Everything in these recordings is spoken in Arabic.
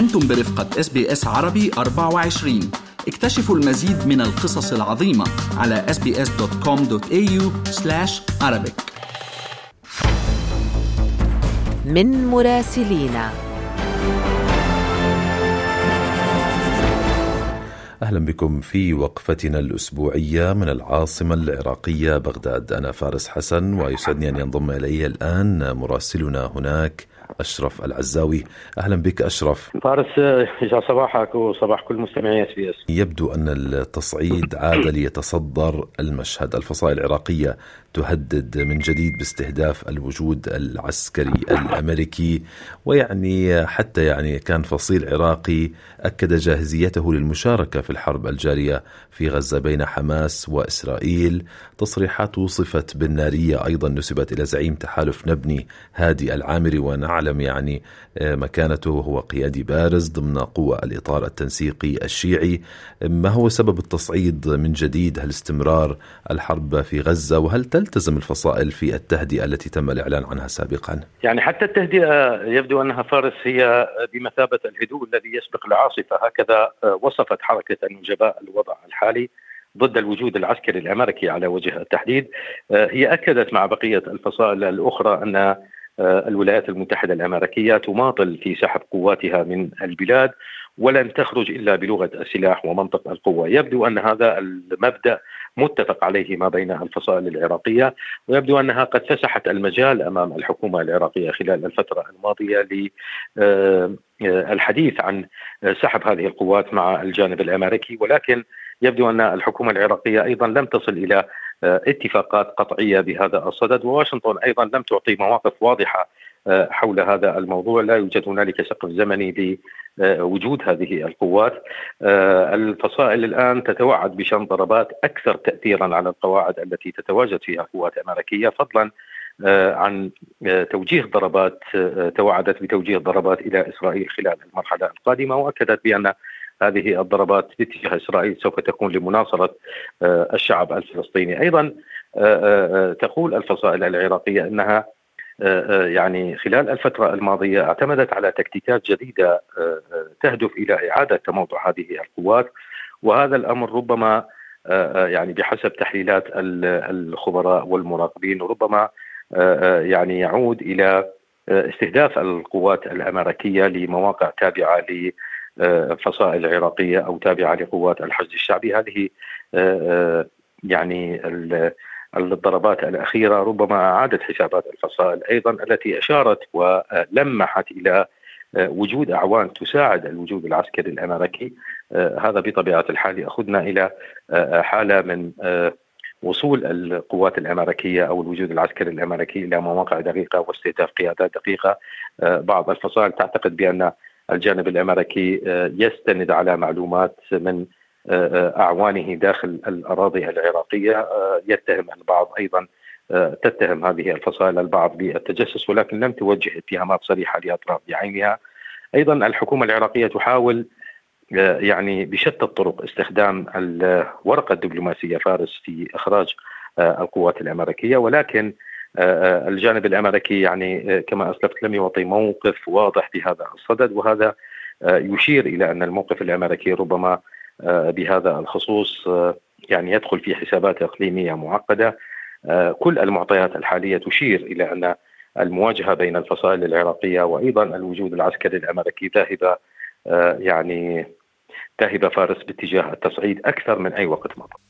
أنتم برفقة إس بي إس عربي 24 اكتشفوا المزيد من القصص العظيمة على sbs.com.au arabic. من مراسلينا أهلا بكم في وقفتنا الأسبوعية من العاصمة العراقية بغداد. أنا فارس حسن ويسعدني أن ينضم إلي الآن مراسلنا هناك أشرف العزاوي. أهلا بك أشرف. فارس يسعد صباحك وصباح كل مستمعي إس بي إس. يبدو أن التصعيد عاد ليتصدر المشهد الفصائل العراقية تهدد من جديد باستهداف الوجود العسكري الأمريكي. ويعني حتى يعني كان فصيل عراقي أكد جاهزيته للمشاركة في الحرب الجارية في غزة بين حماس وإسرائيل. تصريحات وصفت بالنارية أيضا نسبت إلى زعيم تحالف نبني هادي العامري ونعلم يعني مكانته هو قيادي بارز ضمن قوى الإطار التنسيقي الشيعي. ما هو سبب التصعيد من جديد؟ هل استمرار الحرب في غزة؟ وهل تلتزم الفصائل في التهدئة التي تم الإعلان عنها سابقا؟ يعني حتى التهدئة يبدو أنها فارس هي بمثابة الهدوء الذي يسبق العاصفة. هكذا وصفت حركة النجباء الوضع الحالي ضد الوجود العسكري الأمريكي على وجه التحديد. هي أكدت مع بقية الفصائل الأخرى أن الولايات المتحدة الأمريكية تماطل في سحب قواتها من البلاد ولن تخرج إلا بلغة السلاح ومنطق القوة، يبدو أن هذا المبدأ متفق عليه ما بين الفصائل العراقية ويبدو أنها قد فسحت المجال أمام الحكومة العراقية خلال الفترة الماضية للحديث عن سحب هذه القوات مع الجانب الأمريكي. ولكن يبدو أن الحكومة العراقية أيضا لم تصل إلى اتفاقات قطعية بهذا الصدد. وواشنطن أيضا لم تعطي مواقف واضحة حول هذا الموضوع. لا يوجد هنالك سقف زمني لوجود هذه القوات. الفصائل الآن تتوعد بشن ضربات أكثر تاثيرا على القواعد التي تتواجد فيها قوات أمريكية فضلا عن توجيه ضربات توعدت بتوجيه ضربات إلى إسرائيل خلال المرحلة القادمة. وأكدت بأن هذه الضربات باتجاه إسرائيل سوف تكون لمناصرة الشعب الفلسطيني، أيضا تقول الفصائل العراقية إنها يعني خلال الفترة الماضية اعتمدت على تكتيكات جديدة تهدف إلى إعادة تموضع هذه القوات. وهذا الأمر ربما يعني بحسب تحليلات الخبراء والمراقبين ربما يعني يعود إلى استهداف القوات الأمريكية لمواقع تابعة ل فصائل عراقية أو تابعة لقوات الحشد الشعبي. هذه يعني الضربات الأخيرة ربما اعادت حسابات الفصائل أيضا التي أشارت ولمحت إلى وجود أعوان تساعد الوجود العسكري الأمريكي. هذا بطبيعة الحال يأخذنا إلى حالة من وصول القوات الأمريكية أو الوجود العسكري الأمريكي إلى مواقع دقيقة واستهداف قيادات دقيقة. بعض الفصائل تعتقد بأن الجانب الأمريكي يستند على معلومات من أعوانه داخل الأراضي العراقية. يتهم البعض أيضا تتهم هذه الفصائل البعض بالتجسس ولكن لم توجه اتهامات صريحة لأطراف بعينها. أيضا الحكومة العراقية تحاول يعني بشتى الطرق استخدام الورقة الدبلوماسية فارس في إخراج القوات الأمريكية ولكن الجانب الأمريكي يعني كما أسلفت لم يعطي موقف واضح بهذا الصدد وهذا يشير إلى أن الموقف الأمريكي ربما بهذا الخصوص يعني يدخل في حسابات إقليمية معقدة كل المعطيات الحالية تشير إلى أن المواجهة بين الفصائل العراقية وأيضا الوجود العسكري الأمريكي ذاهبة يعني ذاهبة فارس باتجاه التصعيد أكثر من أي وقت مضى.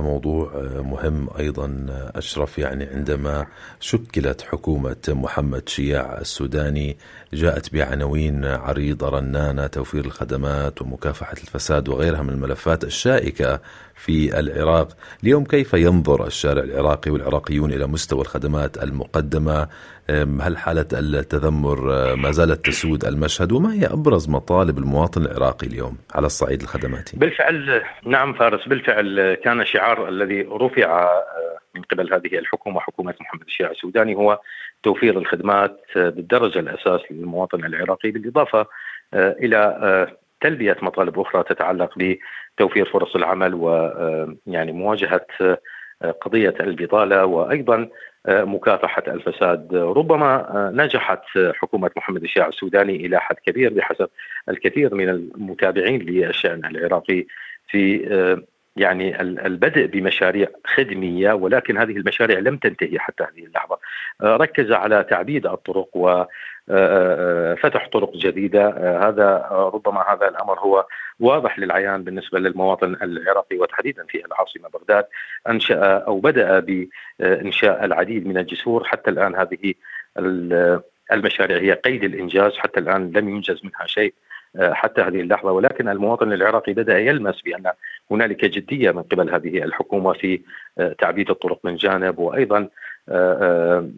موضوع مهم أيضا أشرف يعني عندما شكلت حكومة محمد شياع السوداني جاءت بعناوين عريضة رنانة توفير الخدمات ومكافحة الفساد وغيرها من الملفات الشائكة في العراق، اليوم كيف ينظر الشارع العراقي والعراقيون إلى مستوى الخدمات المقدمة؟ هل حالة التذمر ما زالت تسود المشهد وما هي أبرز مطالب المواطن العراقي اليوم على الصعيد الخدماتي؟ بالفعل نعم فارس بالفعل كان الشعار الذي رفع من قبل هذه الحكومة حكومة محمد الشيع السوداني هو توفير الخدمات بالدرجة الأساس للمواطن العراقي بالإضافة إلى تلبية مطالب أخرى تتعلق بتوفير فرص العمل ويعني مواجهة قضية البطالة وأيضا مكافحة الفساد. ربما نجحت حكومة محمد الشيع السوداني إلى حد كبير بحسب الكثير من المتابعين للشأن العراقي في يعني البدء بمشاريع خدمية ولكن هذه المشاريع لم تنتهي حتى هذه اللحظة. ركز على تعبيد الطرق و فتح طرق جديدة. هذا ربما هذا الأمر هو واضح للعيان بالنسبة للمواطن العراقي وتحديدا في العاصمة بغداد. أنشأ أو بدأ بإنشاء العديد من الجسور. حتى الآن هذه المشاريع هي قيد الإنجاز. حتى الآن لم ينجز منها شيء. حتى هذه اللحظة. ولكن المواطن العراقي بدأ يلمس بأن هنالك جدية من قبل هذه الحكومة في تعبيد الطرق من جانب وأيضا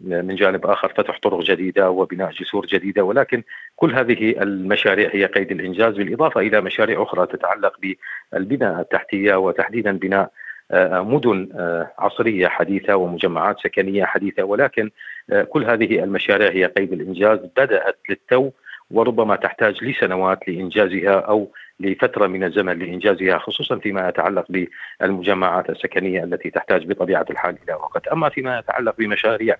من جانب آخر فتح طرق جديدة وبناء جسور جديدة. ولكن كل هذه المشاريع هي قيد الإنجاز بالإضافة إلى مشاريع أخرى تتعلق بالبناء التحتية وتحديدا بناء مدن عصرية حديثة ومجمعات سكنية حديثة. ولكن كل هذه المشاريع هي قيد الإنجاز. بدأت للتو وربما تحتاج لسنوات لإنجازها أو لفترة من الزمن لإنجازها خصوصا فيما يتعلق بالمجمعات السكنية التي تحتاج بطبيعة الحال إلى وقت، أما فيما يتعلق بمشاريع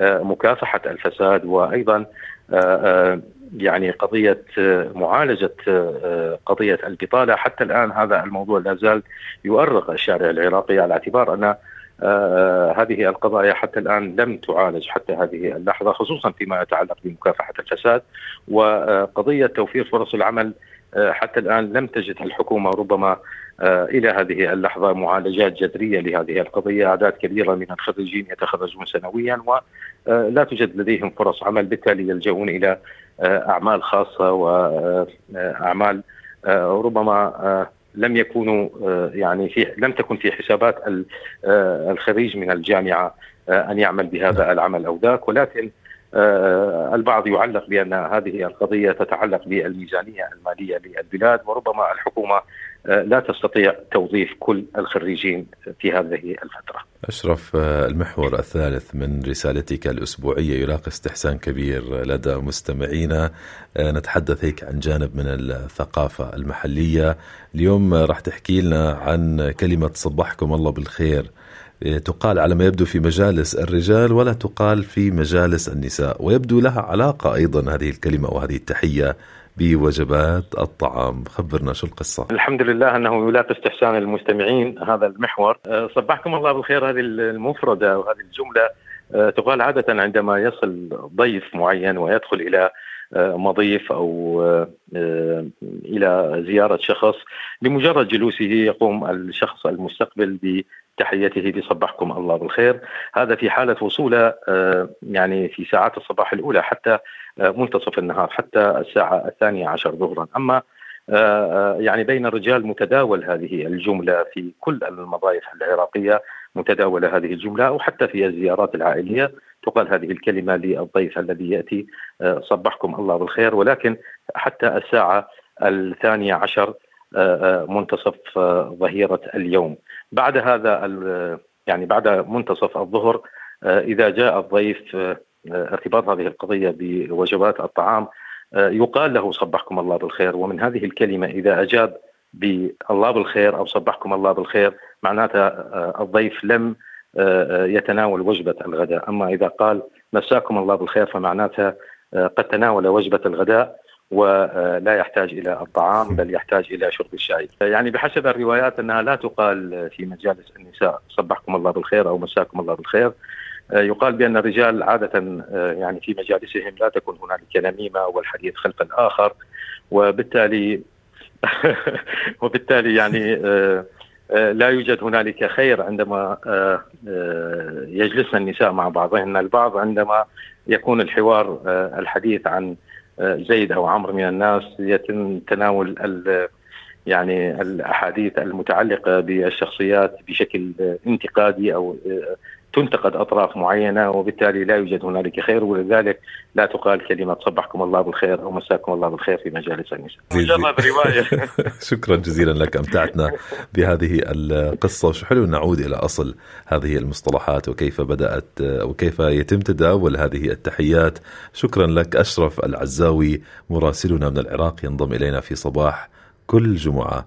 مكافحة الفساد وأيضا يعني قضية معالجة قضية البطالة حتى الآن هذا الموضوع لا زال يؤرق الشارع العراقي على اعتبار آه هذه القضايا حتى الآن لم تعالج حتى هذه اللحظة خصوصا فيما يتعلق بمكافحة الفساد وقضية توفير فرص العمل آه حتى الآن لم تجد الحكومة ربما آه إلى هذه اللحظة معالجات جذرية لهذه القضية، أعداد كبيرة من الخريجين يتخرجون سنويا ولا توجد لديهم فرص عمل بالتالي يلجؤون إلى أعمال خاصة واعمال ربما لم يكونوا يعني في لم تكن في حسابات الخريج من الجامعة أن يعمل بهذا العمل أو ذاك. ولكن البعض يعلق بأن هذه القضية تتعلق بالميزانية المالية للبلاد وربما الحكومة لا تستطيع توظيف كل الخريجين في هذه الفترة. أشرف المحور الثالث من رسالتك الأسبوعية يلاقي استحسان كبير لدى مستمعينا. نتحدث هيك عن جانب من الثقافة المحلية، اليوم راح تحكي لنا عن كلمة صبحكم الله بالخير. تقال على ما يبدو في مجالس الرجال ولا تقال في مجالس النساء ويبدو لها علاقة أيضا هذه الكلمة وهذه التحية. بوجبات الطعام. خبرنا شو القصة. الحمد لله أنه يلاقي استحسان المستمعين هذا المحور. صبحكم الله بالخير. هذه المفردة وهذه الجملة تقال عادة عندما يصل ضيف معين ويدخل إلى مضيف أو إلى زيارة شخص لمجرد جلوسه يقوم الشخص المستقبل بتحيته بصبحكم الله بالخير. هذا في حالة وصوله يعني في ساعات الصباح الأولى حتى منتصف النهار حتى الساعة الثانية عشر ظهرا. أما يعني بين الرجال متداول هذه الجملة في كل المضايف العراقية متداوله هذه الجملة أو حتى في الزيارات العائلية تقال هذه الكلمة للضيف الذي يأتي صبحكم الله بالخير. ولكن حتى الساعة الثانية عشر منتصف ظهيرة اليوم. بعد هذا يعني بعد منتصف الظهر إذا جاء الضيف ارتباط هذه القضية بوجبات الطعام يقال له صبحكم الله بالخير ومن هذه الكلمة إذا اجاب بالله بالخير أو صبحكم الله بالخير معناتها الضيف لم يتناول وجبة الغداء، أما إذا قال مساكم الله بالخير فمعناتها قد تناول وجبة الغداء. ولا يحتاج إلى الطعام بل يحتاج إلى شرب الشاي. يعني بحسب الروايات أنها لا تقال في مجالس النساء صبحكم الله بالخير أو مساكم الله بالخير. يقال بأن الرجال عادة يعني في مجالسهم لا تكون هنالك نميمة والحديث خلف الآخر وبالتالي وبالتالي يعني لا يوجد هنالك خير عندما يجلسن النساء مع بعضهن البعض عندما يكون الحوار الحديث عن زيد أو عمرو من الناس يتم تناول يعني الأحاديث المتعلقة بالشخصيات بشكل انتقادي أو تنتقد أطراف معينة وبالتالي لا يوجد هنالك خير ولذلك لا تقال كلمة صبحكم الله بالخير أو مساكم الله بالخير في مجالس النساء. مجرد رواية. شكرا جزيلا لك أمتعتنا بهذه القصة وشو حلو نعود إلى أصل هذه المصطلحات وكيف بدأت وكيف يتم تداول هذه التحيات. شكرا لك أشرف العزاوي مراسلنا من العراق ينضم إلينا في صباح كل جمعة.